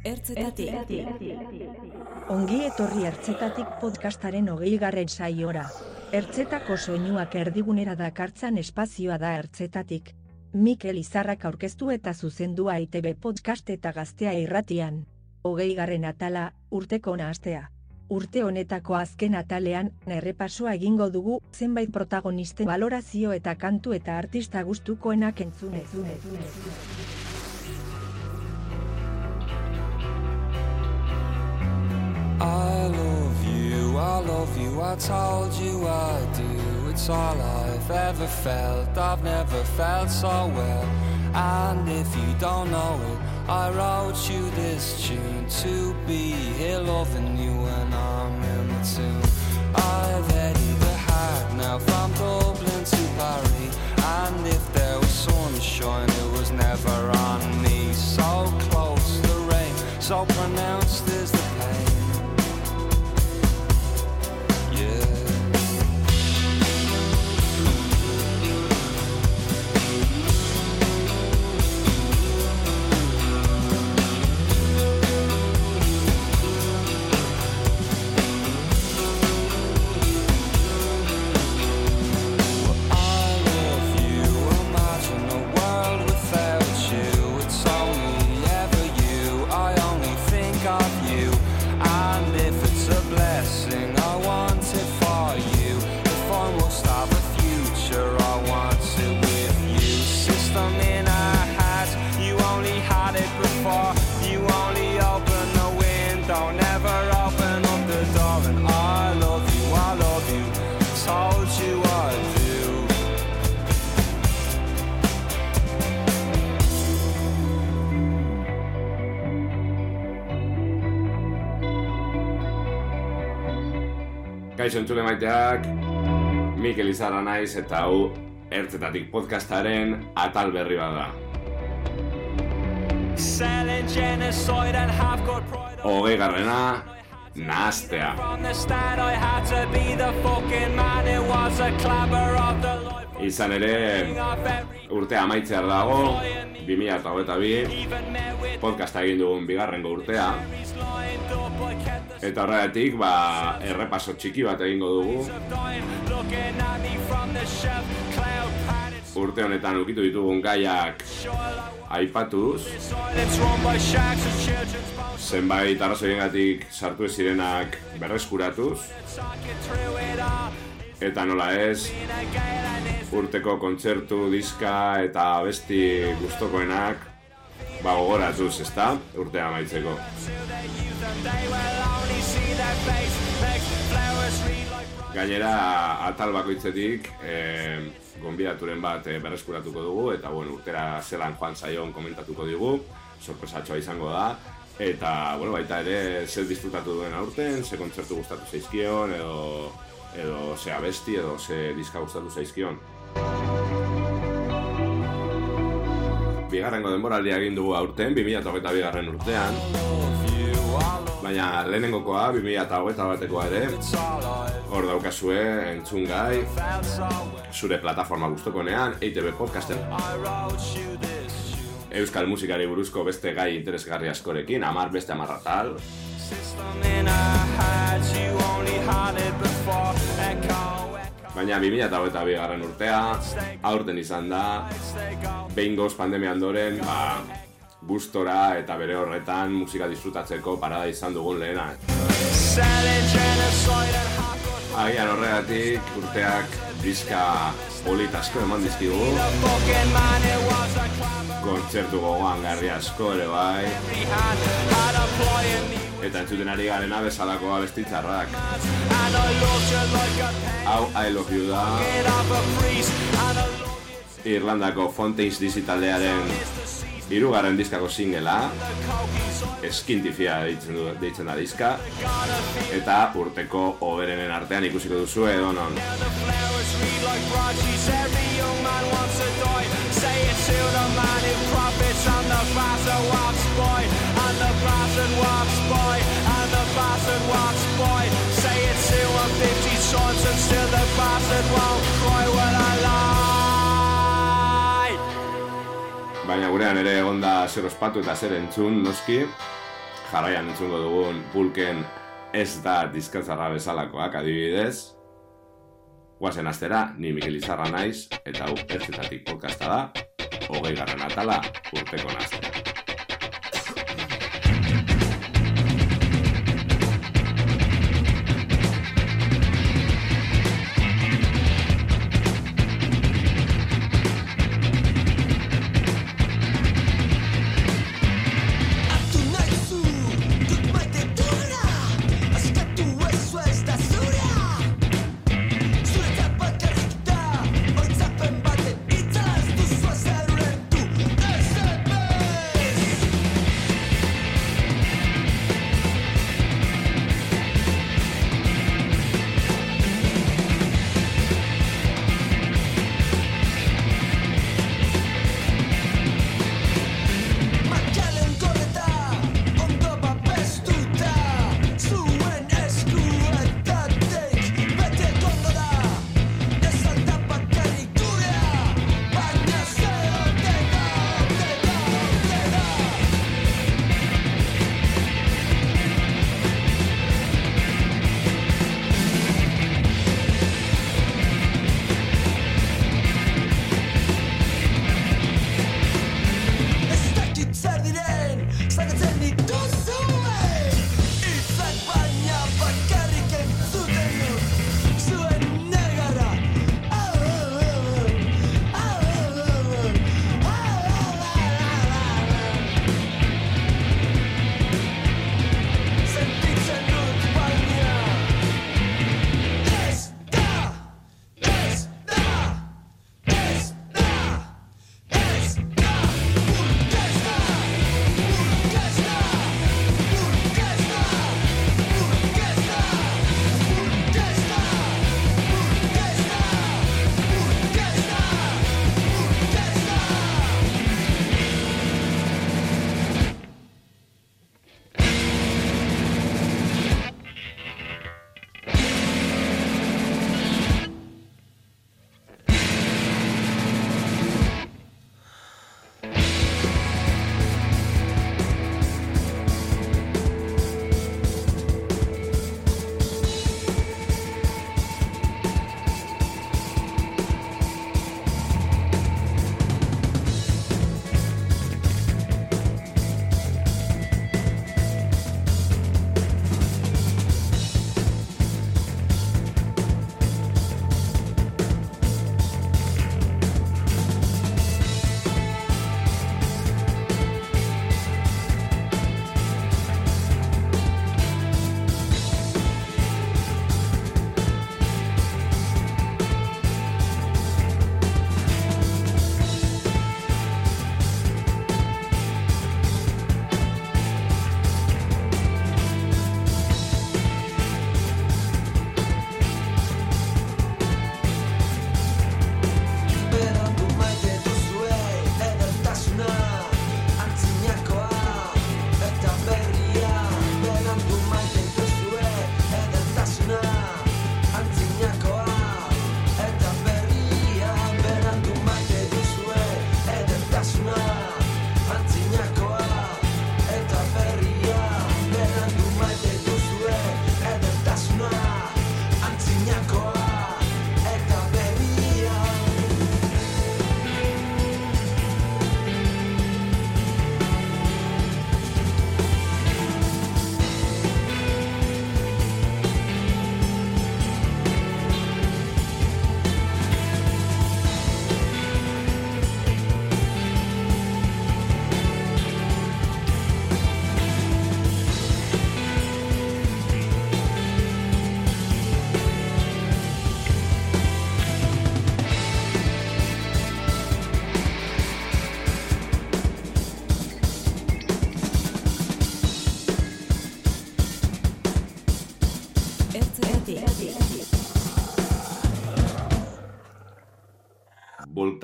Ertzetatik. Ongi etorri ertzetatik podcastaren hogei garren saiora. Ertzetako soinuak erdigunera dakartzan espazioa da ertzetatik. Mikel Izarrak aurkeztu eta zuzendua ITB podcast eta gaztea irratian. Hogei garren atala, urteko nahastea. Urte honetako azken atalean, errepasoa egingo dugu, zenbait protagonisten valorazio eta kantu eta artista gustukoenak entzune. I love you, I love you, I told you I do. It's all I've ever felt, I've never felt so well. And if you don't know it, I wrote you this tune to be here loving you when I'm in the tune. I've headed the hack now from Dublin to Paris. And if there was sunshine, it was never on me. So close, the rain, so pronounced is the Kaixo entzule maiteak, Mikel Izarra naiz eta hau Ertzetatik podcastaren atal berri bat da. Selling genocide and have got pride. Hogei garrena, nahaztea. Izan ere, urte amaitzear dago, 2022 even met with podcasta egin dugun bigarrengo urtea, eta horregatik, ba, errepaso txiki bat egingo dugu. Urte honetan ukitu ditugun gaiak aipatuz, zenbait arrazoiengatik sartu zirenak berreskuratuz, Eta nola ez, urteko kontzertu, diska eta besti gustokoenak ba gogoratuz, ezta? Urtea amaitzeko. Gainera, atal bakoitzetik, e, gonbidaturen bat e, berreskuratuko dugu, eta bueno, urtera zelan joan zaion komentatuko digu, sorpresatxoa izango da, eta bueno, baita ere, zer disfrutatu duen aurten, ze kontzertu gustatu zaizkion, edo, edo ze abesti, edo ze diska gustatu zaizkion. Bigarrengo denboraldia egin dugu aurten, 2008 bigarren urtean, baina lehenengokoa, 2008 batekoa ere, hor daukazue entzun gai, zure plataforma gustokonean, EITB podcasten. Euskal musikari buruzko beste gai interesgarri askorekin, amar beste amarratal, Baina 2008 bigarren urtea, aurten izan da, behin goz pandemia ondoren, ba, gustora eta bere horretan musika disfrutatzeko parada izan dugun lehena. Agian horregatik urteak diska polit asko eman dizkigu, kontzertu gogoan garri asko ere bai, A in eta entzuten ari garena bezalakoa bestitzarrak. And I loved you like a pen. Hau I Love You da, a Irlandako Fontaines digitaldearen hirugarren diskako singela, eskintifia deitzen, du, deitzen da diska, eta urteko oberenen artean ikusiko duzu edo non. Say it to the man who profits and the bastard walks by. Bastard walks by. And the bastard walks by. Say it to a 50 sons and still the bastard won't cry when I lie. Baina gurean ere egonda zer ospatu eta zer entzun, noski. jarraian entzungo dugun pulken ez da dizkatzarra bezalakoak adibidez. Guazen astera, ni Mikel Izarra naiz, eta hau ertzetatik podcasta da, hogei garran atala, urteko nazte.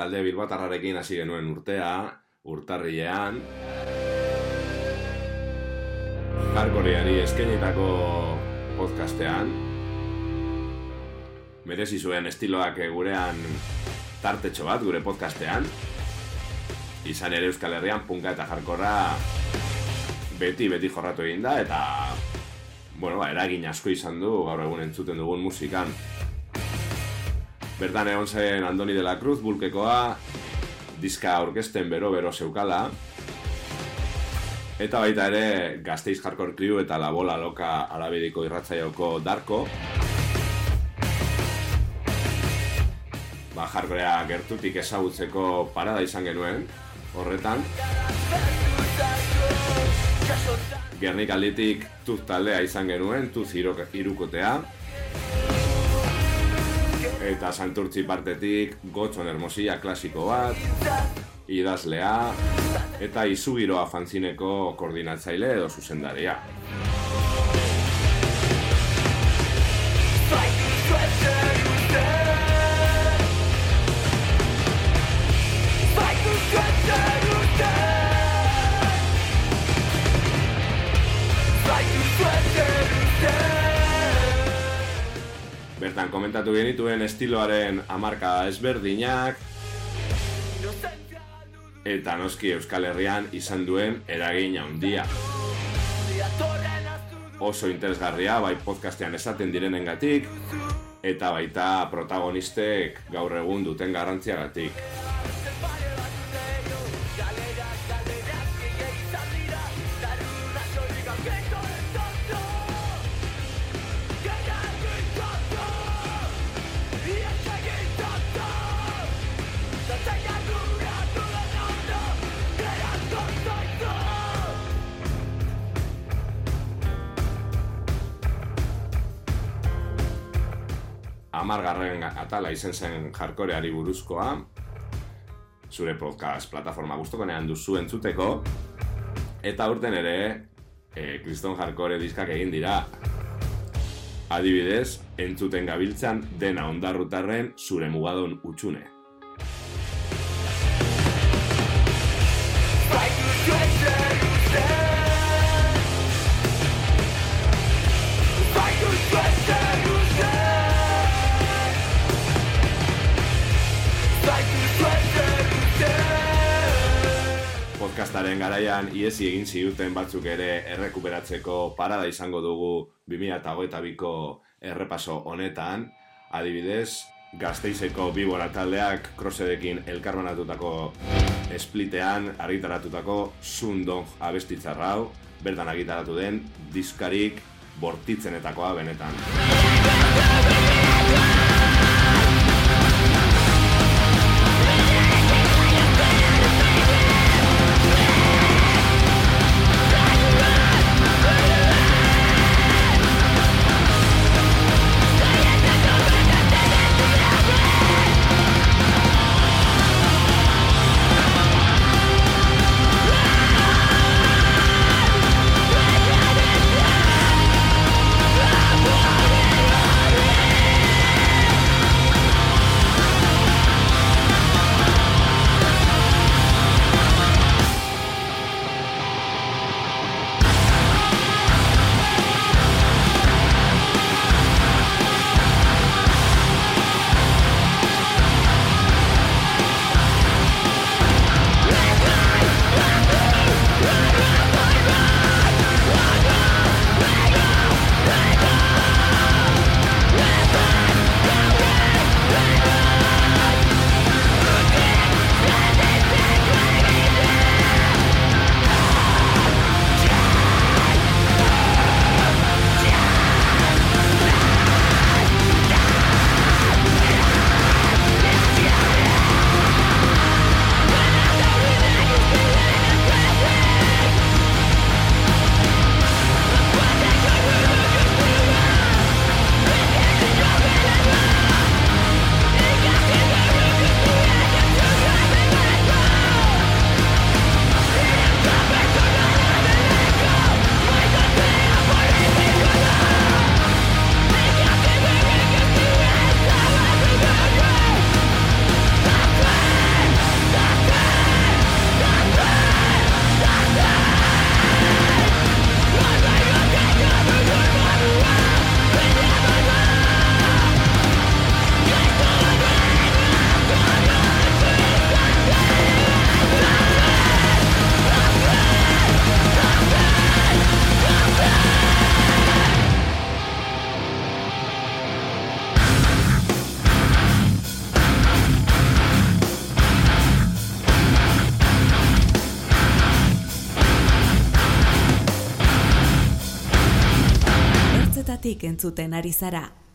Talde bilbatarrarekin hasi genuen urtea, urtarrilean. Jarkoreari eskenitako podcastean. Merezi zuen estiloak gurean tartetxo bat gure podcastean. Izan ere Euskal Herrian punka eta jarkorra beti, beti jorratu egin da, eta, bueno, ba, eragin asko izan du, gaur egun entzuten dugun musikan. Bertan egon zen Andoni de la Cruz, bulkekoa, diska orkesten bero-bero zeukala, Eta baita ere, gazteiz jarkor kriu eta la bola loka arabidiko irratzaioko Darko. Ba, jarkorea gertutik ezagutzeko parada izan genuen, horretan. Gernik alditik tuz taldea izan genuen, tuz irukotea. Eta santurtzi partetik gotzon hermosia klasiko bat idazlea eta izugiroa fanzineko koordinatzaile edo zuzendaria. Bertan komentatu genituen estiloaren amarka ezberdinak, eta noski Euskal Herrian izan duen eragin handia. Oso interesgarria bai podcastean esaten direnengatik eta baita protagonistek gaur egun duten garrantziagatik. Amargarren atala izen zen jarkoreari buruzkoa. Zure podcast plataforma guztokonean duzu entzuteko. Eta urten ere e, Kriston Jarkore diskak egin dira. Adibidez entzuten gabiltzan dena ondarrutarren zure mugadon utxune podcastaren garaian iesi egin ziuten batzuk ere errekuperatzeko parada izango dugu 2008ko errepaso honetan. Adibidez, gazteizeko bibora taldeak krosedekin elkarbanatutako esplitean argitaratutako Sundong abestitzarrau, bertan argitaratu den diskarik bortitzenetakoa benetan. Entzuten ari.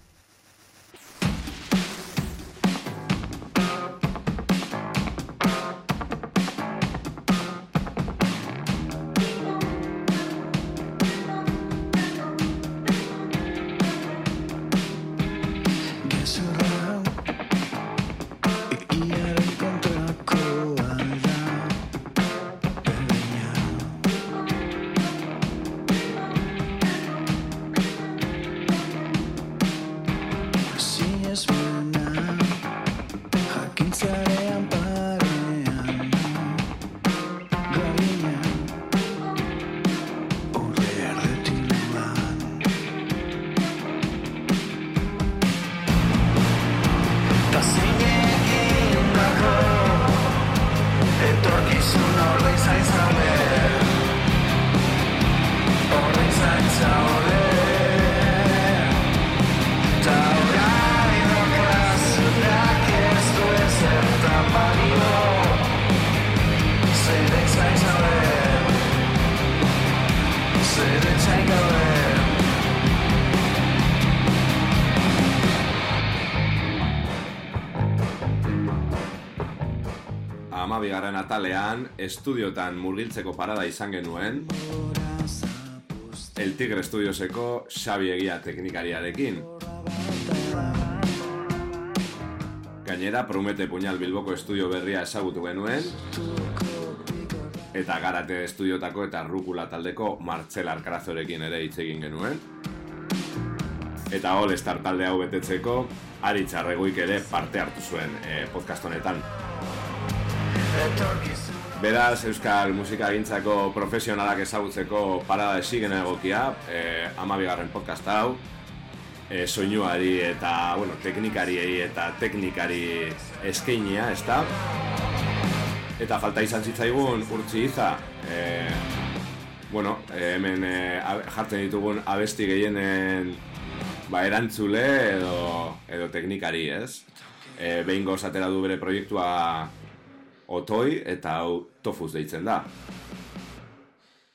Bigarren atalean, estudiotan murgiltzeko parada izan genuen, El Tigre Studioseko Xabi Egia teknikariarekin. Gainera, Promete Puñal Bilboko estudio berria ezagutu genuen, eta Garate Estudiotako eta Rukula taldeko Martxel Arkarazorekin ere hitz egin genuen. Eta All Star talde hau betetzeko, Aritxarreguik ere parte hartu zuen eh, podcast honetan. Beraz, Euskal Musika Gintzako profesionalak ezagutzeko parada esigen egokia, eh, amabigarren podcast hau, eh, soinuari eta, bueno, teknikariei eta teknikari eskeinia, ez da? Eta falta izan zitzaigun urtsi iza, eh, bueno, eh, hemen eh, jartzen ditugun abesti gehienen ba, erantzule edo, edo teknikari, ez? Eh, behin gozatera du bere proiektua otoi eta hau tofuz deitzen da.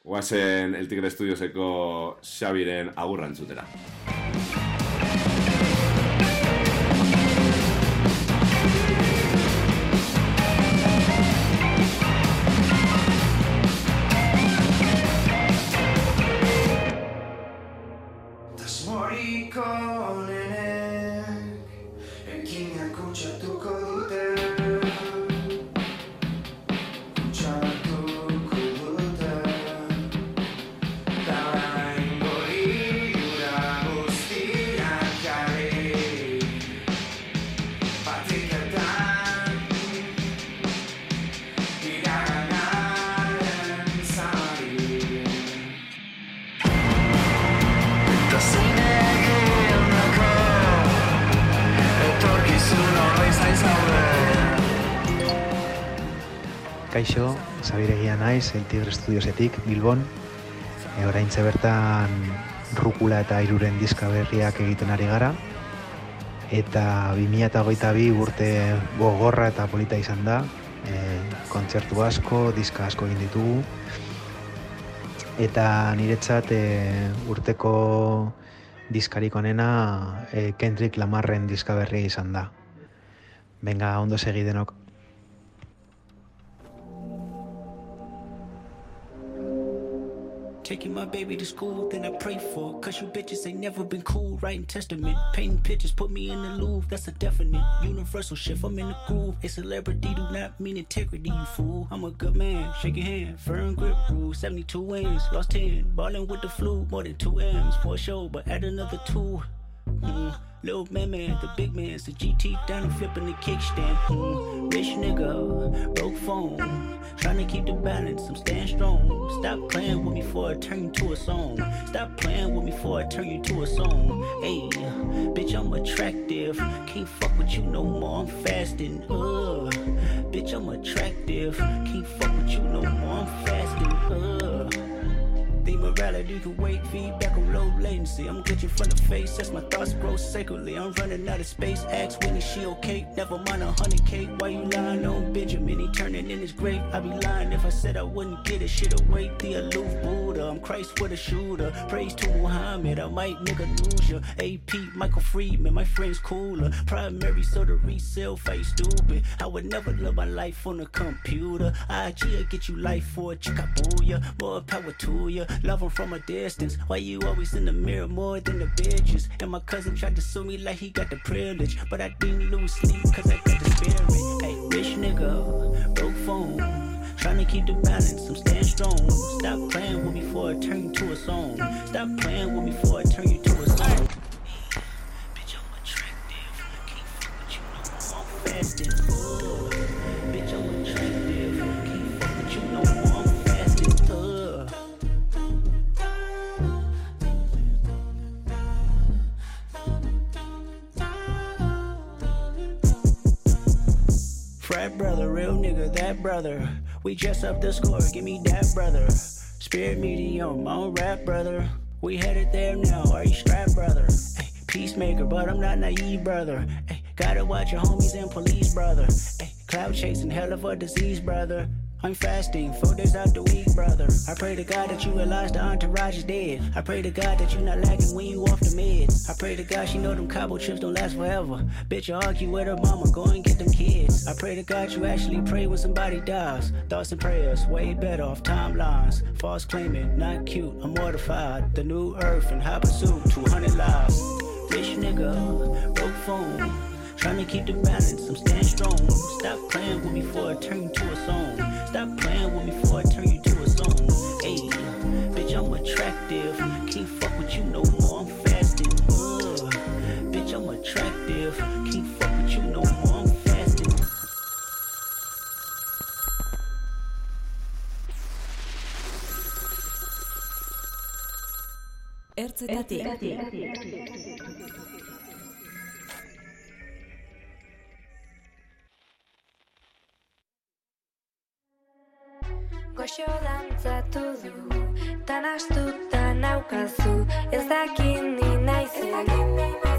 Oazen El Tigre Studioseko Xabiren agurrantzutera. Kaixo, Zabiregia naiz, El Tigre Studiosetik, Bilbon. E, orain bertan rukula eta iruren diska berriak egiten ari gara. Eta 2008 bi urte gogorra eta polita izan da. E, kontzertu asko, diska asko egin ditugu. Eta niretzat e, urteko diskarik onena e, Kendrick Lamarren diska berria izan da. Venga, ondo segi denok. Taking my baby to school, then I pray for Cause you bitches ain't never been cool. Writing testament, painting pictures, put me in the Louvre. That's a definite universal shift. I'm in the groove. A celebrity do not mean integrity, you fool. I'm a good man, shake your hand, firm grip rule. 72 wins, lost 10. Ballin' with the flu, more than 2 M's for sure, but add another 2. Mm. Little man, man, the big man's the GT down and flipping the kickstand. Mm, rich nigga, broke phone. Trying to keep the balance, I'm staying strong. Stop playing with me before I turn you to a song. Stop playing with me before I turn you to a song. Hey, bitch, I'm attractive. Can't fuck with you no more, I'm fasting. Uh, bitch, I'm attractive. Can't fuck with you no more, I'm fasting. Uh. The morality can wait, feedback on low latency. I'm glitching from the face as my thoughts grow sacredly. I'm running out of space. Ask Winnie, she okay? Never mind a hundred K. Why you lying on Benjamin? He turning in his grave, I'd be lying if I said I wouldn't get it. Shit away, the aloof Buddha. I'm Christ for the shooter. Praise to Muhammad, I might nigga lose ya. AP, Michael Friedman, my friend's cooler. Primary, so the resale face stupid. I would never live my life on a computer. IG, I get you life for a chicabooya. More power to ya. Love 'em from a distance. Why you always in the mirror more than the bitches? And my cousin tried to sue me like he got the privilege. But I didn't lose sleep cause I got the spirit. Hey, rich nigga, broke phone. Trying to keep the balance, I'm staying strong. Stop playing with me before I turn you to a song. Stop playing with me before I turn you to a song. We dress up the score, give me that brother. Spirit medium, on rap brother. We headed there now, are you strapped brother? Peacemaker, but I'm not naive brother. Gotta watch your homies and police brother. Cloud chasing, hell of a disease brother. I'm fasting, four days out the week, brother. I pray to God that you realize the entourage is dead. I pray to God that you're not lagging when you off the meds. I pray to God she know them cobble trips don't last forever. Bitch, you argue with her mama, go and get them kids. I pray to God you actually pray when somebody dies. Thoughts and prayers, way better off timelines. False claiming, not cute, I'm mortified. The new earth and high pursuit, 200 lives. Rich nigga, broke phone. Trying to keep the balance, I'm staying strong. Stop playing with me before I turn to a song. Stop playing with me before I turn you to a song. Hey, bitch, I'm attractive. Can't fuck with you no more, I'm fasting. Ugh. Bitch, I'm attractive. Can't fuck with you no more, I'm fasting. Goxo dantzatu du, tan astuta naukazu, ez dakin ni naizen. Gau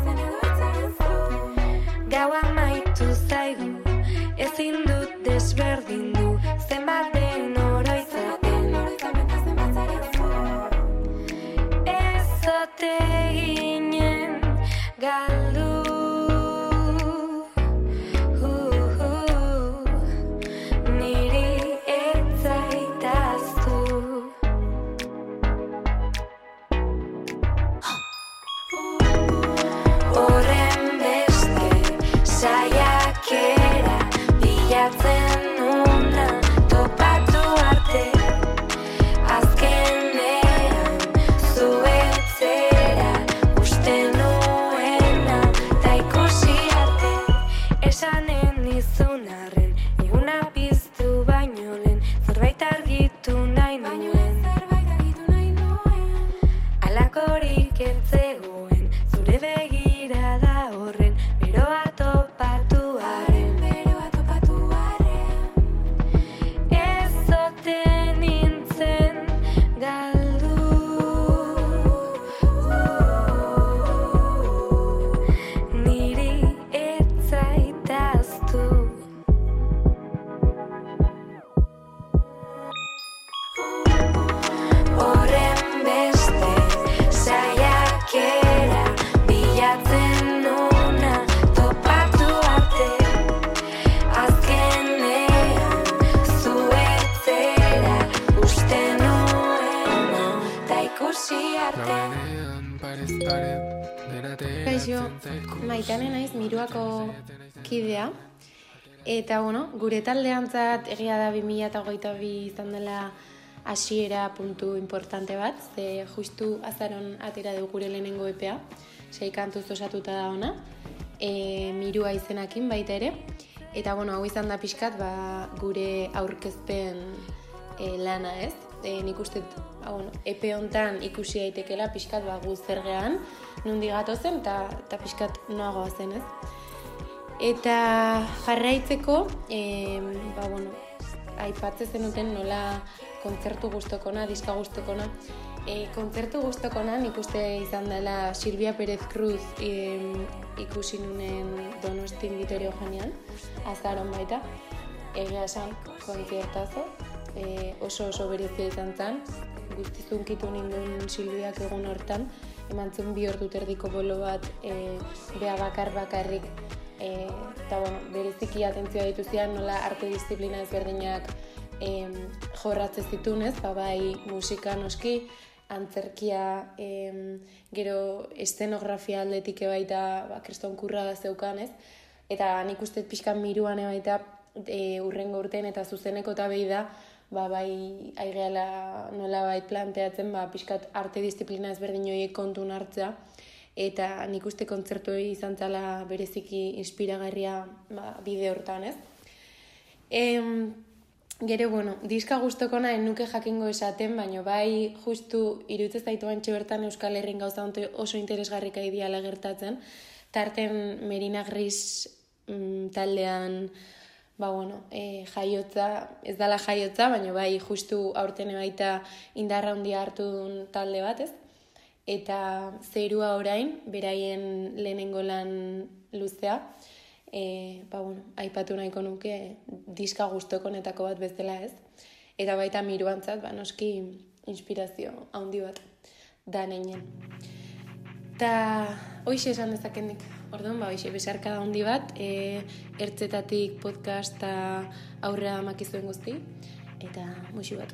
Eta, bueno, gure taldeantzat egia da 2008 izan dela hasiera puntu importante bat, ze justu azaron atera dugu gure lehenengo epea, sei kantuz osatuta da ona, e, mirua izenakin baita ere. Eta, bueno, hau izan da pixkat, ba, gure aurkezpen e, lana ez. E, nik uste, ba, bueno, epe hontan ikusi daitekela pixkat ba, gu zer gehan, nundi gatozen, eta eta pixkat noagoa zen ez. Eta jarraitzeko, e, ba, bueno, aipatze zenuten nola kontzertu guztokona, diska guztokona. E, kontzertu guztokona nik uste izan dela Silvia Pérez Cruz e, ikusi nunen Donostin Vitorio Janean, azaron baita. egia esan kontzertazo, e, oso oso berezia izan zen, guztizun kitu ninduen Silbiak egun hortan, eman zuen bi ordu terdiko bolo bat e, bea bakar bakarrik e, eta bueno, bereziki atentzioa dituzian nola arte disiplina ezberdinak e, jorratze zitunez, ba bai musika noski, antzerkia, e, gero estenografia aldetik baita ba, kriston kurra zeukan ez, eta nik uste pixkan miruan baita e, urrengo urtean eta zuzeneko eta behi da, ba, bai aigeala nola bai planteatzen, ba, pixkat arte disiplina ezberdin horiek kontun hartzea, eta nik uste kontzertu izan zala bereziki inspiragarria ba, bide hortan, ez? Em, gero, bueno, diska guztoko nahi nuke jakingo esaten, baina bai justu irutzez zaitu bantxe bertan Euskal Herrin gauza oso interesgarrika ideala gertatzen, tarten Merina Gris mm, taldean ba, bueno, e, jaiotza, ez dala jaiotza, baina bai justu aurten baita indarra handia hartu duen talde bat, ez? Eta zerua orain, beraien lehenengo lan luzea, e, ba, bueno, aipatu nahiko nuke diska guztoko netako bat bezala ez. Eta baita miruantzat, ba, noski inspirazio handi bat da neinen. Ta hoixe esan dezakendik. Orduan, ba, hoixe besarka da handi bat, e, ertzetatik podcasta aurrea makizuen guzti, eta musi bat.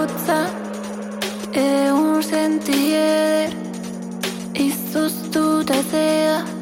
Hotza Egun senti eder Izuztuta zea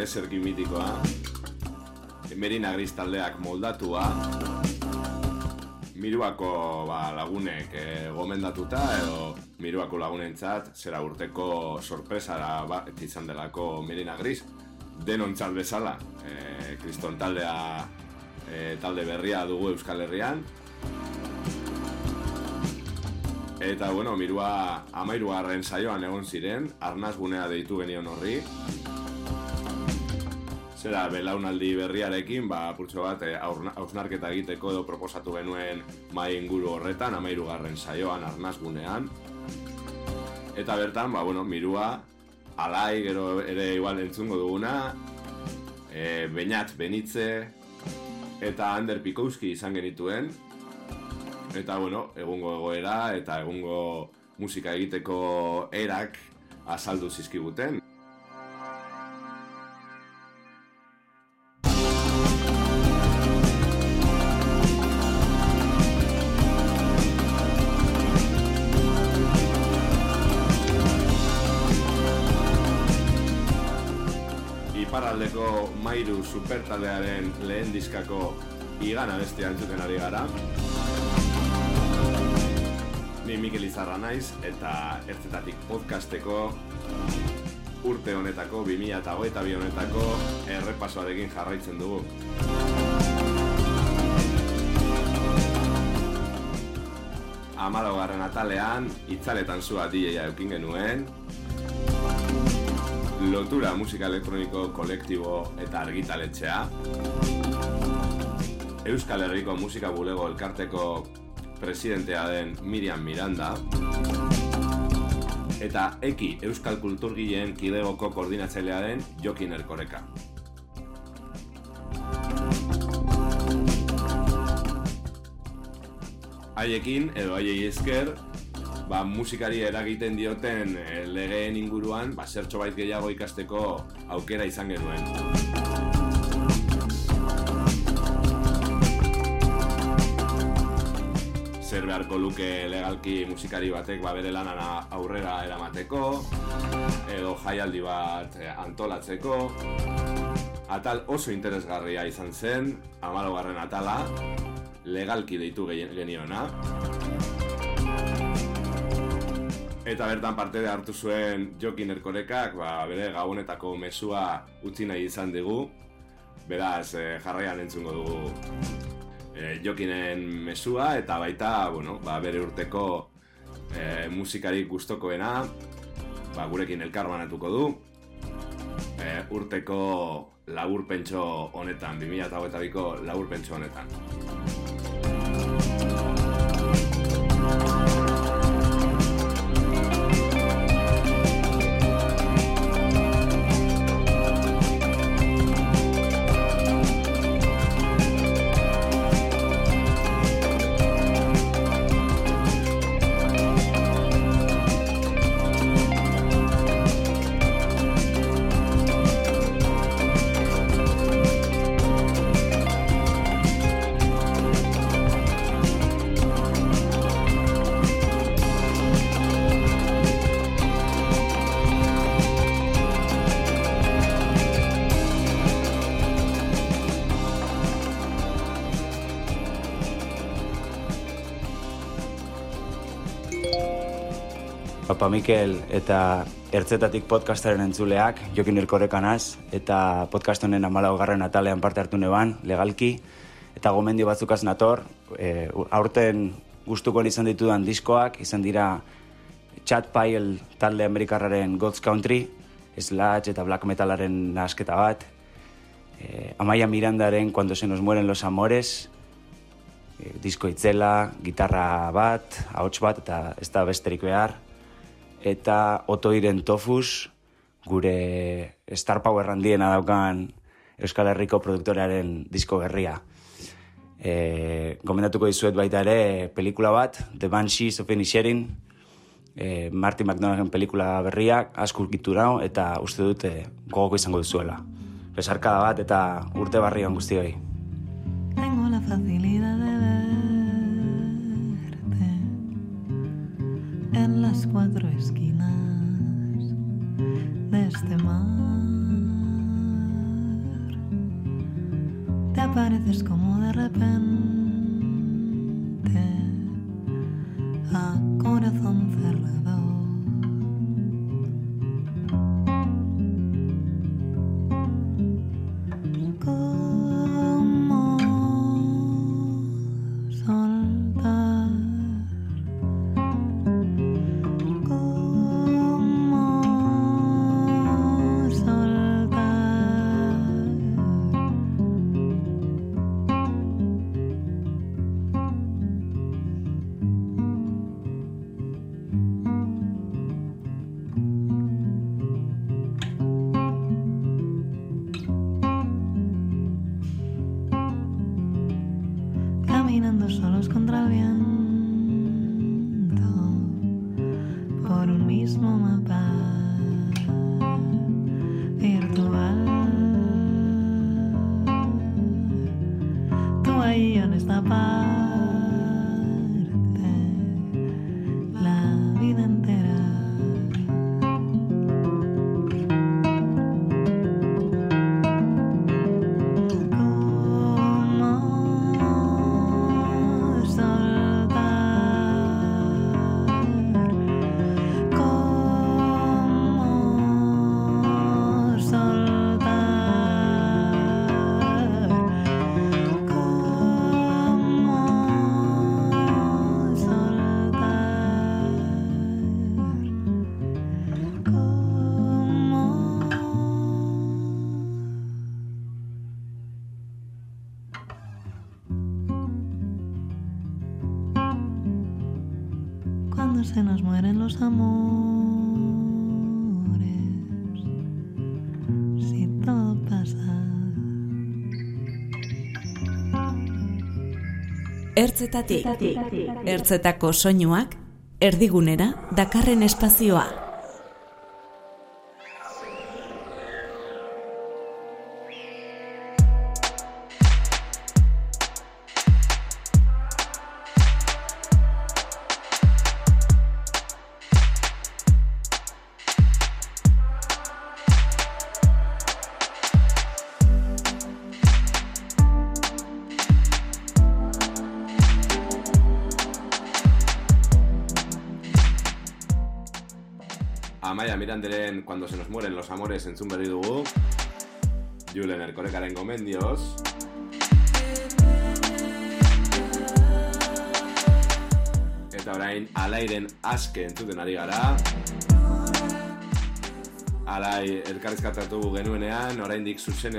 ere zerki mitikoa, Merina Gris taldeak moldatua, Miruako ba, lagunek e, gomendatuta edo Miruako lagunentzat zera urteko sorpresara ba, izan delako Merina Gris denontzat bezala e, kriston taldea e, talde berria dugu Euskal Herrian. Eta, bueno, mirua amairugarren saioan egon ziren, arnaz gunea deitu genion horri. Zera, belaunaldi berriarekin, ba, purtsu bat, eh, hausnarketa egiteko edo proposatu genuen mai inguru horretan, amairugarren saioan, arnaz gunean. Eta bertan, ba, bueno, mirua, alai, gero ere igual entzungo duguna, e, Beñat Benitze, eta Ander Pikowski izan genituen, eta bueno, egungo egoera eta egungo musika egiteko erak azaldu zizkiguten. Mairu supertaldearen lehen diskako igana bestia entzuten ari gara. Ni Mikel Izarra naiz eta ertzetatik podcasteko urte honetako, 2008 honetako errepasoarekin jarraitzen dugu. Amalo garren atalean, itzaletan zua DJ-a eukin genuen, lotura musika elektroniko kolektibo eta argitaletxea, Euskal Herriko Musika Bulego Elkarteko presidentea den Miriam Miranda eta Eki Euskal Kulturgileen kidegoko koordinatzailea den Jokin Erkoreka. Haiekin, edo haiei esker, ba, musikari eragiten dioten eh, legeen inguruan, ba, zertxo bait gehiago ikasteko aukera izan genuen. zer beharko luke legalki musikari batek ba bere lanana aurrera eramateko edo jaialdi bat eh, antolatzeko atal oso interesgarria izan zen amalogarren atala legalki deitu geniona Eta bertan parte hartu zuen Jokin Erkorekak, ba, bere gabonetako mesua utzi nahi izan digu. Beraz, eh, jarraian entzungo dugu e, jokinen mesua eta baita, bueno, ba, bere urteko e, musikarik gustokoena ba, gurekin elkarbanatuko du e, urteko laburpentso honetan, 2008ko laburpentso honetan. Mikel eta Ertzetatik podcastaren entzuleak, Jokin Ilkorekanaz, eta podcast honen amalau garren atalean parte hartu neban, legalki, eta gomendio batzukaz nator, e, aurten gustuko izan ditudan diskoak, izan dira Chad Pyle talde amerikarraren God's Country, Sludge eta Black Metalaren nasketa bat, e, Amaia Mirandaren Cuando se nos mueren los amores, e, disko itzela, gitarra bat, ahots bat, eta ez da besterik behar, eta otoiren tofus, gure Star Power handiena daukan Euskal Herriko produktorearen disko berria. E, gomendatuko dizuet baita ere pelikula bat, The Banshees of Inisherin, e, Martin McDonaghen pelikula berriak asko urkitu nau eta uste dute gogoko izango duzuela. Besarkada bat eta urte barrian guztioi. Las cuatro esquinas de este mar. Te apareces como de repente a corazón cerrado. Los amores. Si todo pasa, Ertzetatik, ertzetako soinuak, erdigunera, dakarren espazioa. Miranderen Cuando se nos mueren los amores entzun berri dugu. Julen Erkorekaren gomendioz. Eta orain alairen aske entzuten ari gara. Alai elkarrizkatatu genuenean, oraindik zuzen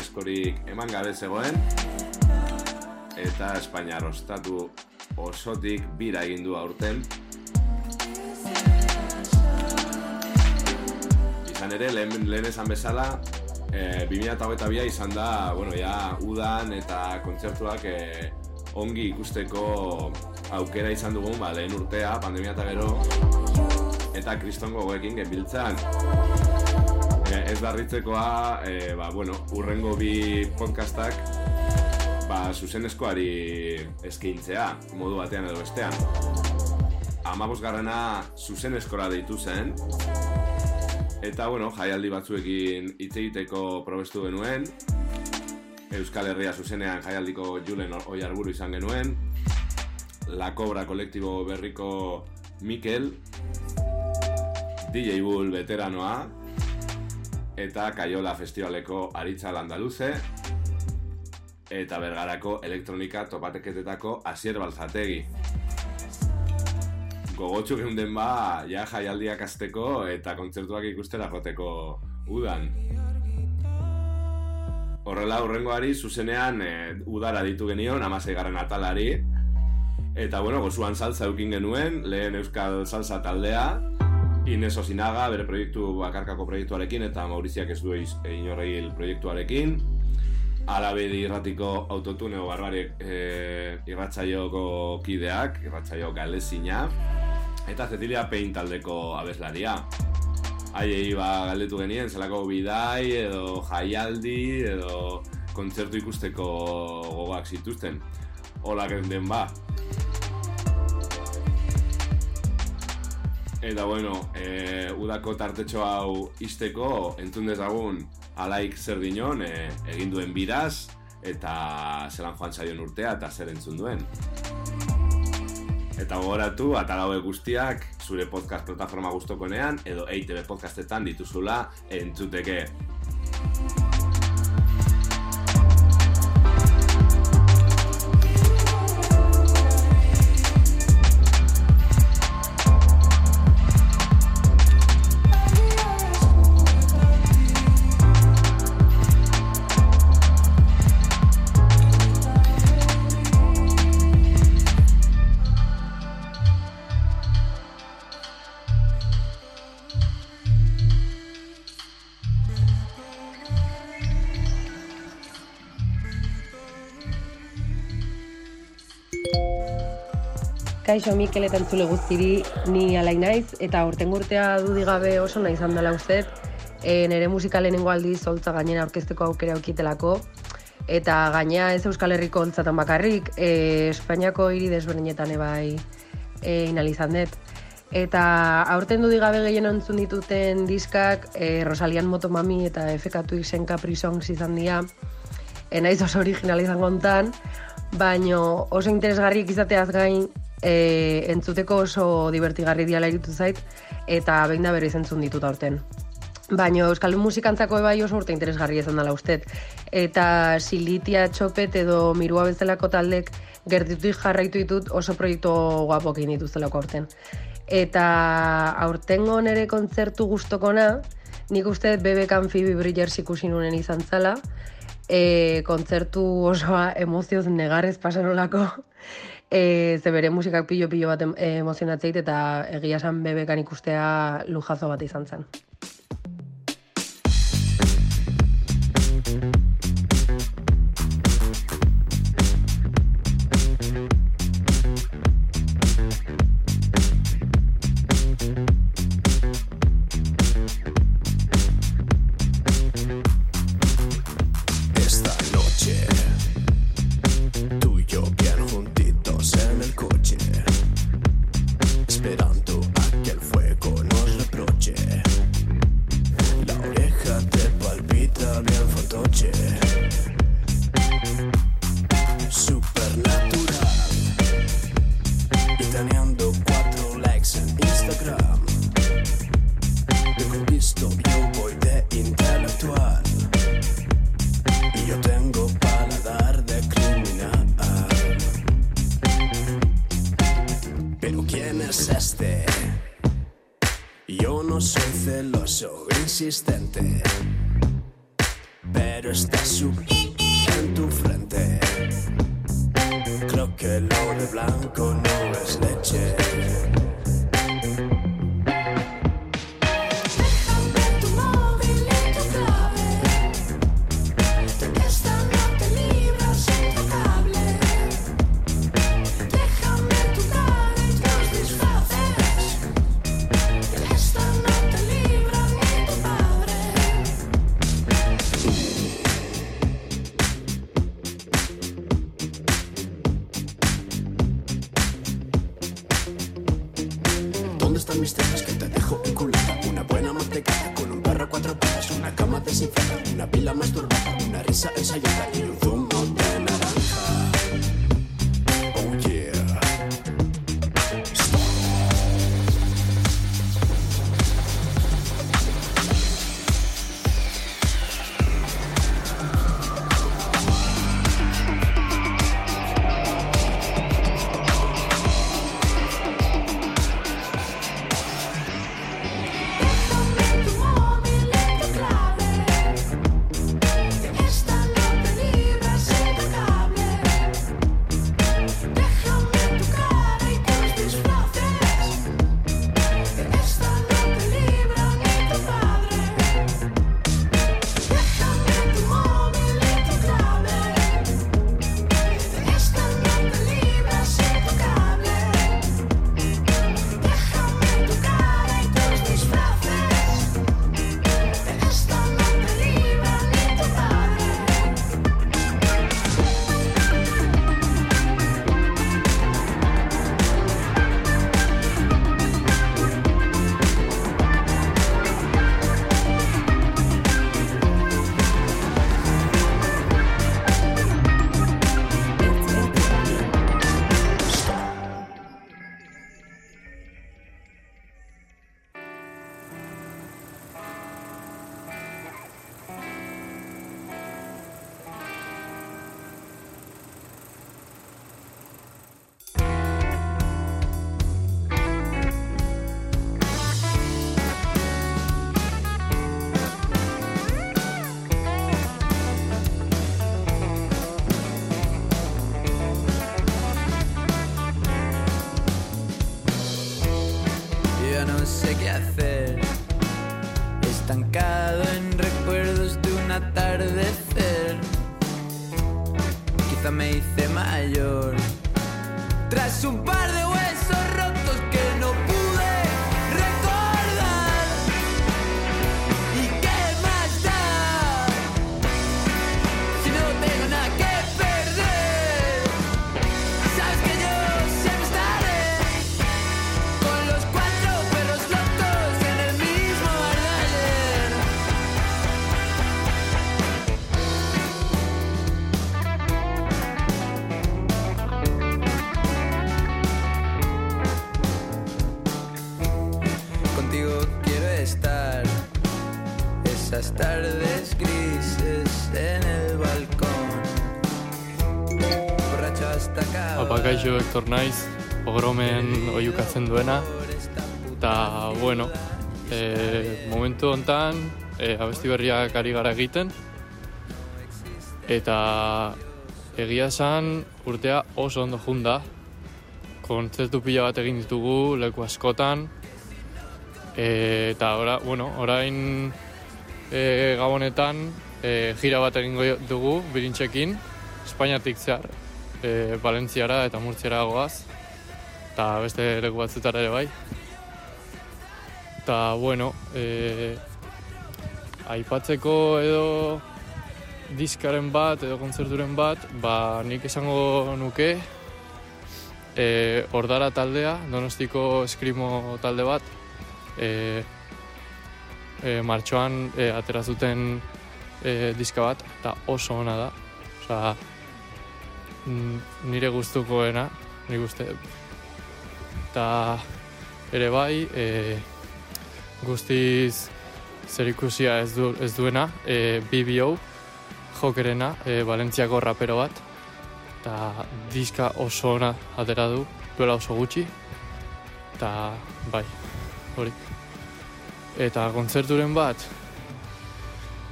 eman gabe zegoen. Eta Espainiar ostatu osotik bira egin du aurten. Izan ere, lehen, lehen esan bezala, e, 2008 izan da, bueno, ja, udan eta kontzertuak e, ongi ikusteko aukera izan dugun, ba, lehen urtea, pandemia eta gero, eta kriston gogoekin genbiltzan. E, ez darritzekoa, e, ba, bueno, urrengo bi podcastak, ba, zuzenezkoari eskaintzea, modu batean edo bestean. Amabosgarrena zuzenezkora deitu zen, Eta, bueno, jaialdi batzuekin hitz egiteko probestu genuen. Euskal Herria zuzenean jaialdiko Julen oi arburu izan genuen. La Cobra kolektibo berriko Mikel. DJ Bull veteranoa. Eta Kaiola Festivaleko Aritza Landaluze. Eta Bergarako Elektronika topateketetako Asier Balzategi gogotxu geunden ba, ja jaialdiak azteko eta kontzertuak ikustera joteko udan. Horrela hurrengoari zuzenean e, udara ditu genion, amasei garren atalari. Eta bueno, gozuan saltza eukin genuen, lehen Euskal Salsa taldea, Ines Osinaga, bere proiektu bakarkako proiektuarekin, eta Mauriziak ez du inorreil proiektuarekin. Alabedi irratiko autotuneo barbariek e, irratzaioko kideak, irratzaio galezina eta Cecilia Pein taldeko abeslaria. Haiei ba galdetu genien, zelako bidai edo jaialdi edo kontzertu ikusteko gogoak zituzten. Hola den ba. Eta bueno, e, udako tartetxo hau izteko entzun dezagun alaik zer dinon e, egin duen biraz eta zelan joan zaion urtea eta zer entzun duen. Eta gogoratu, atalaue guztiak zure podcast plataforma guztokonean edo EITB podcastetan dituzula entzuteke. Kaixo Mikel eta entzule guztiri ni alai naiz eta urten urtea dudi gabe oso nahi izan dela ustez e, nire musika lehenengo aldiz holtza gainera aurkezteko aukera aukitelako eta gainea ez Euskal Herriko holtzatan bakarrik e, Espainiako hiri desberdinetan ebai e, inalizan dut. Eta aurten dudi gabe gehien ontzun dituten diskak e, Rosalian Motomami eta FK Twixen Capri Songs izan dira e, naiz oso original izan gontan, baino oso interesgarriak izateaz gain e, entzuteko oso divertigarri diala iritu zait, eta behin da bere izentzun ditut aurten. Baina Euskal musikantzako ebai oso urte interesgarri izan dela ustet. Eta Silitia Txopet edo Mirua bezalako taldek gertitu jarraitu ditut oso proiektu guapokin dituztelako aurten. Eta aurtengo nere kontzertu gustokona, nik uste BB Amfibi Bridgers ikusi nunen izan zala, e, kontzertu osoa emozioz negarrez pasanolako, E, ze bere musikak pilo-pilo bat emozionatzeit eta egia esan bebekan ikustea lujazo bat izan zen. Borracho hasta acá. Apa, kaixo, Hector naiz, pogromen oiukatzen duena. Eta, bueno, e, momentu hontan e, abesti berriak ari gara egiten. Eta egia esan urtea oso ondo junda. Kontzertu pila bat egin ditugu leku askotan. E, eta ora, bueno, orain e, gabonetan e, gira bat egingo dugu birintxekin, Espainiatik zehar, e, Valentziara eta Murtziara goaz, eta beste leku batzutara ere bai. Eta, bueno, e, aipatzeko edo diskaren bat edo kontzerturen bat, ba nik esango nuke e, ordara taldea, donostiko eskrimo talde bat, e, e, martxoan e, atera zuten e, diska bat, eta oso ona da. Osa, nire gustukoena, nire uste. Eta ere bai, e, guztiz zerikusia ez, du, ez duena, e, BBO, jokerena, e, Valentziako rapero bat, eta diska oso ona atera du, duela oso gutxi, eta bai, hori. Eta kontzerturen bat,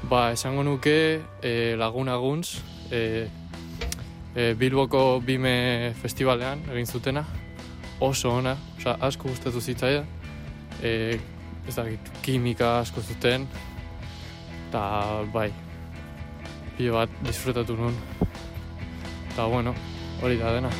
ba, esango nuke e, lagun aguntz, e, e, Bilboko Bime Festivalean egin zutena, oso ona, osea, asko gustatu zitzaia, e, ez dakit, kimika asko zuten, eta bai, pilo bat disfrutatu nun. Eta bueno, hori da dena.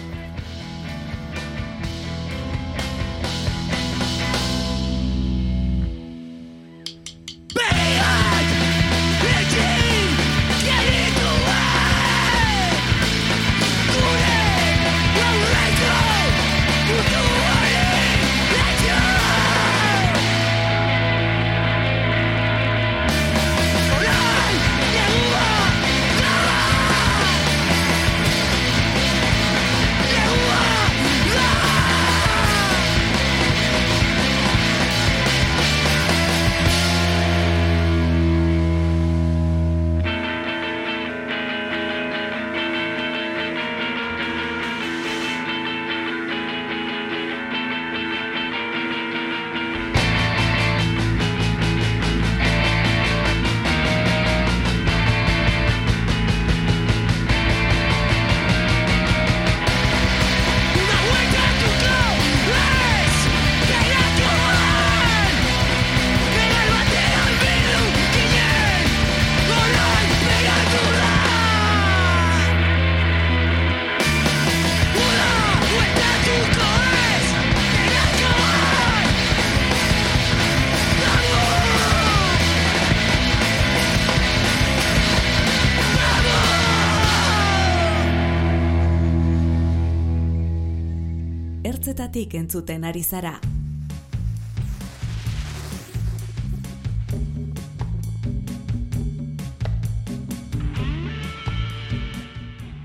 Ertzetatik entzuten ari zara.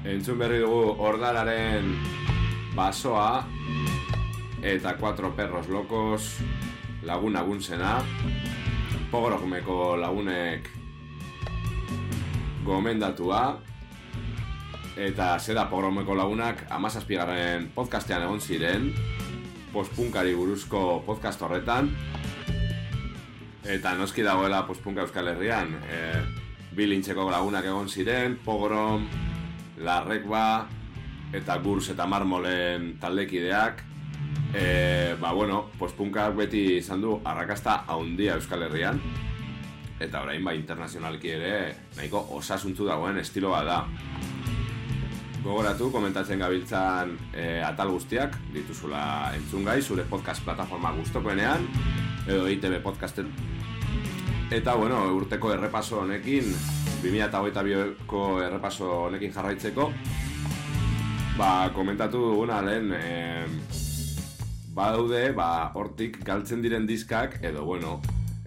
Entzun berri dugu ordararen basoa eta Cuatro Perros Locos lagun aguntzena pogrokmeko lagunek gomendatua eta zera pogromeko lagunak amazazpigarren podcastean egon ziren postpunkari buruzko podcast horretan. Eta noski dagoela postpunka Euskal Herrian e, bilintxeko lagunak egon ziren pogrom, larrekba eta gurs eta marmolen taldekideak. E, ba, bueno, postpunkak beti izan du arrakasta haundia Euskal Herrian, eta orain ba internazionalki ere nahiko osasuntzu dagoen estilo bat da. Gogoratu, komentatzen gabiltzan e, atal guztiak, dituzula entzungai, zure podcast plataforma guztokoenean, edo ITB podcasten. Eta, bueno, urteko errepaso honekin, 2008ko errepaso honekin jarraitzeko, ba, komentatu duguna lehen, e, badaude, ba, hortik galtzen diren diskak, edo, bueno,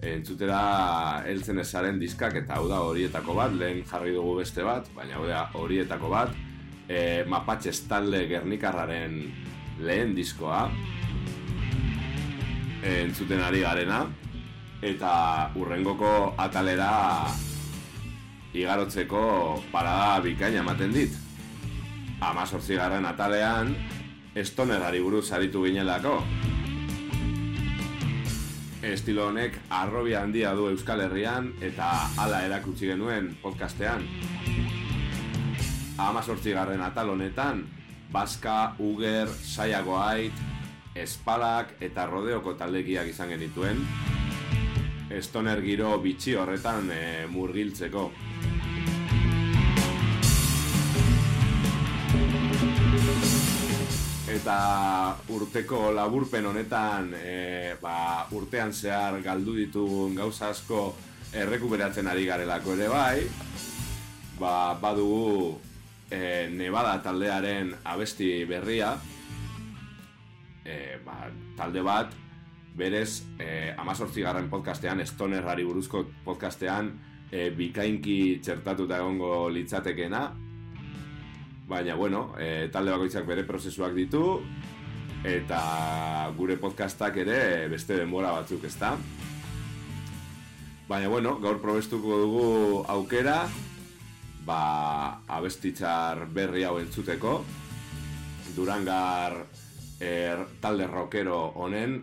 entzutera heltzen ezaren diskak, eta hau da horietako bat, lehen jarri dugu beste bat, baina hau da horietako bat, e, Mapatxes talde Gernikarraren lehen diskoa, e, entzuten ari garena, eta urrengoko atalera igarotzeko parada bikaina ematen dit. Amazortzi garren atalean, estonerari buruz aritu ginelako. Estilo honek arrobi handia du Euskal Herrian eta hala erakutsi genuen podcastean. Amazortzi garren atal honetan, Baska, Uger, Saiagoait, Espalak eta Rodeoko taldekiak izan genituen. Estoner giro bitxi horretan e, murgiltzeko. Eta urteko laburpen honetan e, ba, urtean zehar galdu ditugun gauza asko errekuperatzen ari garelako ere bai ba, badugu e, Nevada taldearen abesti berria e, ba, talde bat berez e, amazortzigarren podcastean Stonerrari buruzko podcastean e, bikainki txertatuta egongo litzatekena Baina, bueno, e, talde bakoitzak bere prozesuak ditu eta gure podcastak ere beste denbora batzuk, ezta? Baina, bueno, gaur probestuko dugu aukera ba, abestitzar berri hau entzuteko. Durangar er, talde rockero honen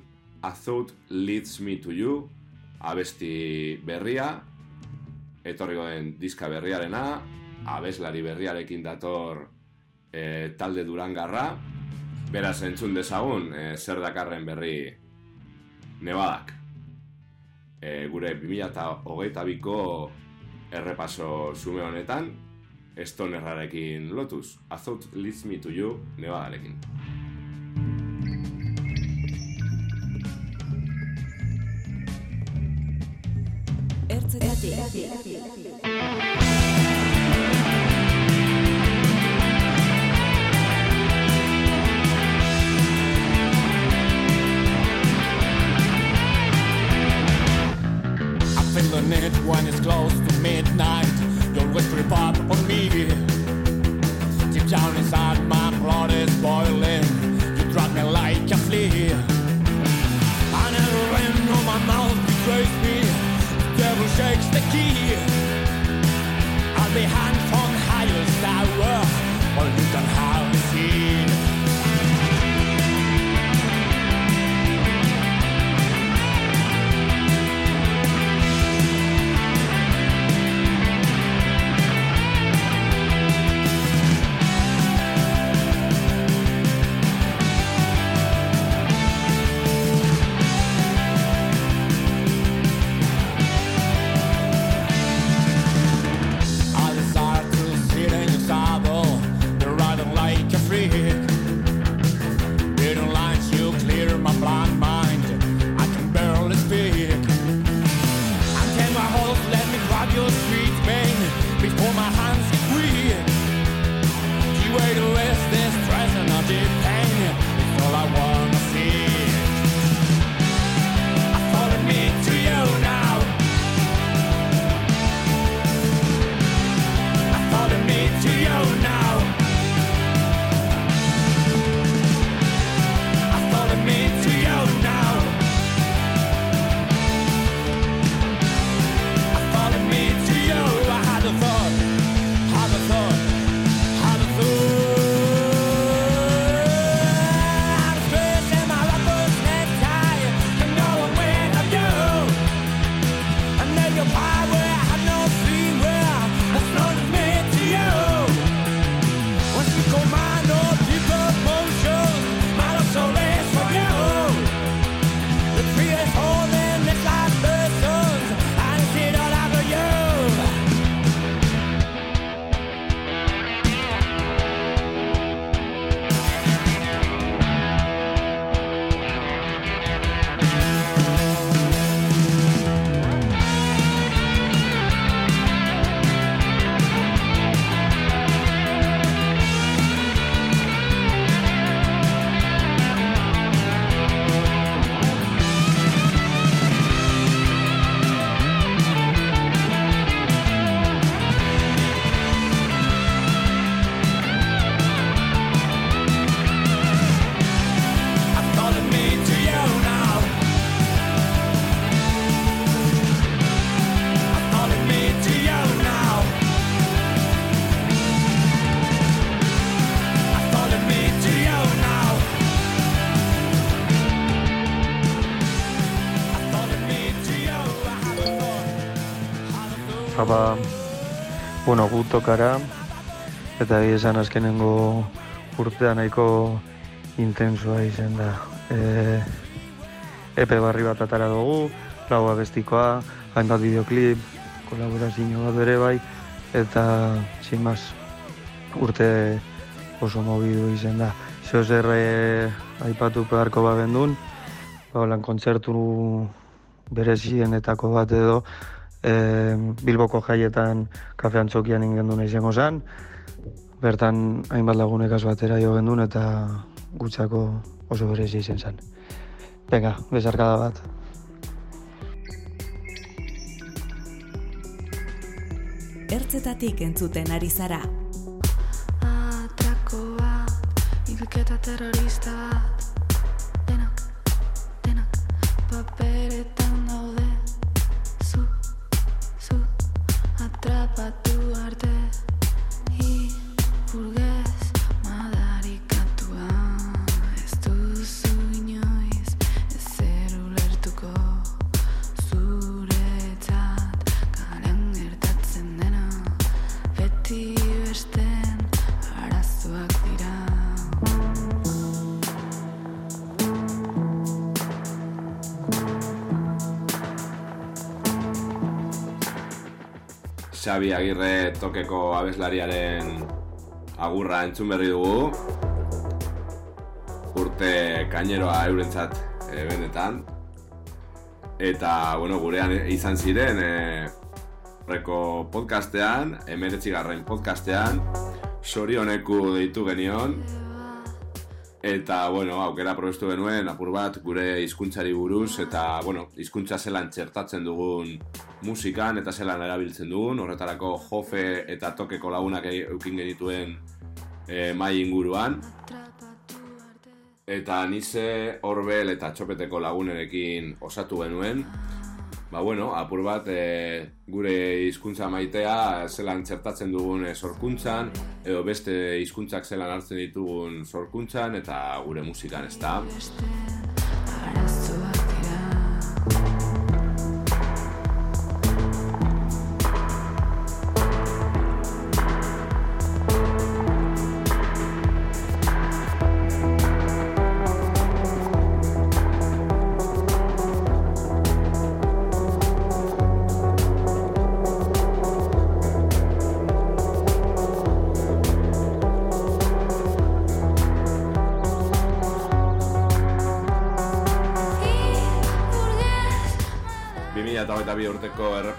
A Thought Leads Me To You abesti berria. Etorriko den diska berriarena abeslari berriarekin dator e, talde durangarra, beraz entzun dezagun e, zer dakarren berri nebadak. E, gure 2008ko errepaso zume honetan, estonerrarekin lotuz, A Thought Leads Me To You nebadarekin. I feel the need when it's close midnight. Your whisper pop on me. Deep down inside, my blood is boiling. You drag me like a flea. I never ran on my mouth betrays me. Way to less this price and not deep. Bueno, gu tokara, eta egia esan azkenengo urtea nahiko intensua izen da. E, epe barri bat atara dugu, lau abestikoa, hainbat videoklip, kolaborazio bat bere bai, eta sin más, urte oso mobidu izen da. Zeo zer e, aipatu beharko babendun, ba, holan kontzertu berezienetako bat edo, e, Bilboko jaietan kafe antzokian ingendun izango zen, bertan hainbat lagunekaz batera jo gendun eta gutzako oso berezi izen zen. Venga, besarkada bat. Ertzetatik entzuten ari zara. Atrako bat, hilketa terrorista bat Xabi Agirre tokeko abeslariaren agurra entzun berri dugu. Urte kaineroa eurentzat e, benetan. Eta, bueno, gurean izan ziren e, reko podcastean, emeretzi garren podcastean, sorioneku deitu genion. Eta, bueno, aukera probestu genuen, apur bat, gure hizkuntzari buruz, eta, bueno, hizkuntza zelan txertatzen dugun musikan, eta zelan erabiltzen dugun, horretarako jofe eta tokeko lagunak eukin genituen e, mai inguruan. Eta nize Orbel eta Txopeteko lagunerekin osatu genuen. Ba bueno, apur bat e, gure hizkuntza maitea zelan txertatzen dugun e, sorkuntzan, edo beste hizkuntzak zelan hartzen ditugun sorkuntzan, eta gure musikan ez da.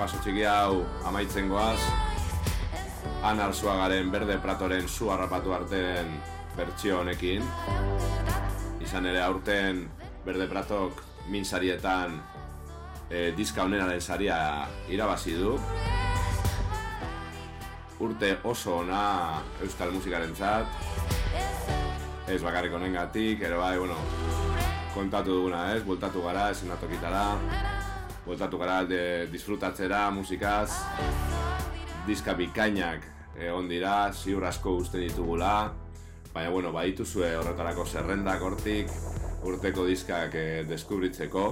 Errepaso txiki hau amaitzen goaz. Han Arzuagaren Berde Pratoren zu harrapatu arten bertsio honekin. Izan ere aurten Berde Pratok min sarietan e, diska honenaren saria irabazi du. Urte oso ona euskal musikaren zat. Ez bakarrik honengatik, ere bai, bueno, kontatu duguna ez, bultatu gara, esenatokitara. Bueltatu gara de, disfrutatzera musikaz. Diska bikainak egon dira, ziur asko uste ditugula. Baina, bueno, badituzue horretarako zerrendak hortik Urteko diskak eh, deskubritzeko.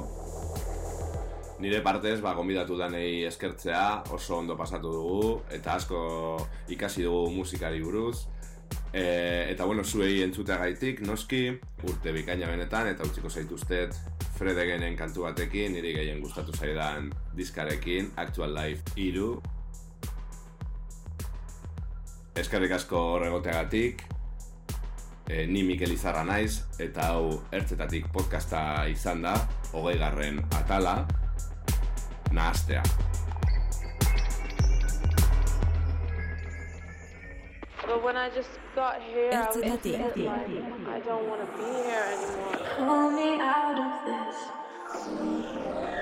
Nire partez, ba, gombidatu danei eskertzea Oso ondo pasatu dugu Eta asko ikasi dugu musikari buruz e, Eta, bueno, zuei entzuteagaitik, noski Urte bikaina benetan, eta utziko zaituztet Fredegenen kantu batekin, niri gehien gustatu zaidan diskarekin, Actual Life iru. Eskerrik asko horregoteagatik, e, ni Mikel Izarra naiz, eta hau ertzetatik podcasta izan da, hogei garren atala, nahaztea. But when I just got here, I was just like, I don't want to be here anymore. Pull me out of this. Pull me out of this.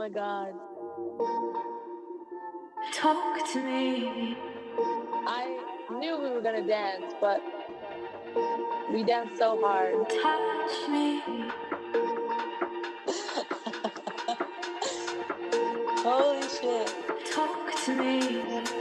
my god. Talk to me. I knew we were gonna dance, but we danced so hard. Touch me. Holy shit. Talk to me.